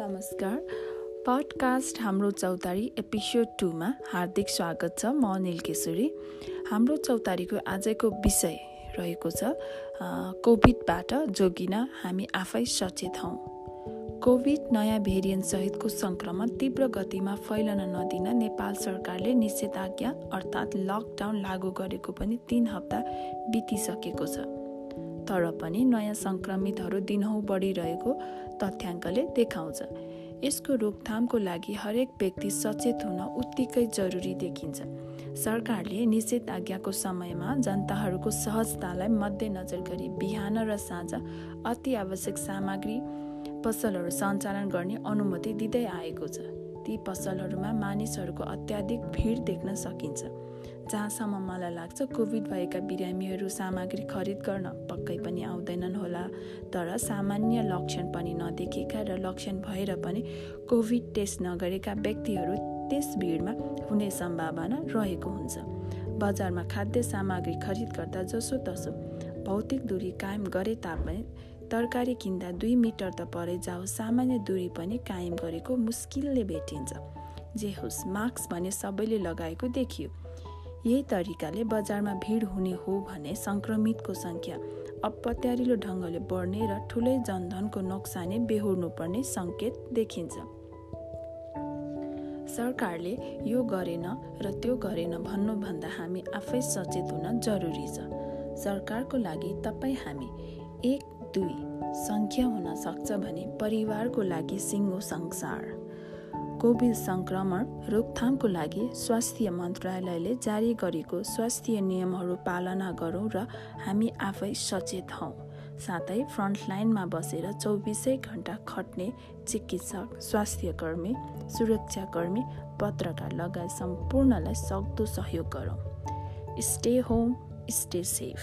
नमस्कार। पडकास्ट हाम्रो चौतारी एपिसोड टूमा हार्दिक स्वागत छ। म अनिल केशरी। हाम्रो चौतारीको आजको विषय रहेको छ कोभिडबाट जोगिन हामी आफै सचेत हौँ। कोभिड नयाँ भेरिएन्ट सहितको सङ्क्रमण तीव्र गतिमा फैलन नदिन नेपाल सरकारले निषेधाज्ञा अर्थात् लकडाउन लागू गरेको पनि तिन हप्ता बितिसकेको छ। तर पनि नयाँ सङ्क्रमितहरू दिनहुँ बढिरहेको तथ्याङ्कले देखाउँछ। यसको रोकथामको लागि हरेक व्यक्ति सचेत हुन उत्तिकै जरुरी देखिन्छ। सरकारले निषेध आज्ञाको समयमा जनताहरूको सहजतालाई मध्यनजर गरी बिहान र साँझ अति आवश्यक सामग्री पसलहरू सञ्चालन गर्ने अनुमति दिँदै आएको छ। ती पसलहरूमा मानिसहरूको अत्याधिक भिड देख्न सकिन्छ जहाँसम्म मलाई लाग्छ कोभिड भएका बिरामीहरू सामग्री खरिद गर्न पक्कै पनि आउँदैनन् होला। तर सामान्य लक्षण पनि नदेखेका र लक्षण भएर पनि कोभिड टेस्ट नगरेका व्यक्तिहरू त्यस भिडमा हुने सम्भावना रहेको हुन्छ। बजारमा खाद्य सामग्री खरिद गर्दा जसोतसो भौतिक दूरी कायम गरे तापनि तरकारी किन्दा दुई मिटर त परे जाओ सामान्य दूरी पनि कायम गरेको मुस्किलले भेटिन्छ जे होस् मास्क भने सबैले लगाएको देखियो। यही तरिकाले बजारमा भिड हुने हो भने सङ्क्रमितको सङ्ख्या अपत्यारिलो ढङ्गले बढ्ने र ठुलै जनधनको नोक्सानी बेहोर्नुपर्ने सङ्केत देखिन्छ। सरकारले यो गरेन र त्यो गरेन भन्नुभन्दा हामी आफै सचेत हुन जरुरी छ। सरकारको लागि तपाईँ हामी एक दुई सङ्ख्या हुन सक्छ भने परिवारको लागि सिङ्गो संसार। कोभिड सङ्क्रमण रोकथामको लागि स्वास्थ्य मन्त्रालयले जारी गरेको स्वास्थ्य नियमहरू पालना गरौँ र हामी आफै सचेत हौँ। साथै फ्रन्टलाइनमा बसेर चौबिसै घन्टा खट्ने चिकित्सक स्वास्थ्यकर्मी सुरक्षाकर्मी पत्रकार लगायत सम्पूर्णलाई सक्दो सहयोग गरौँ। Stay home stay safe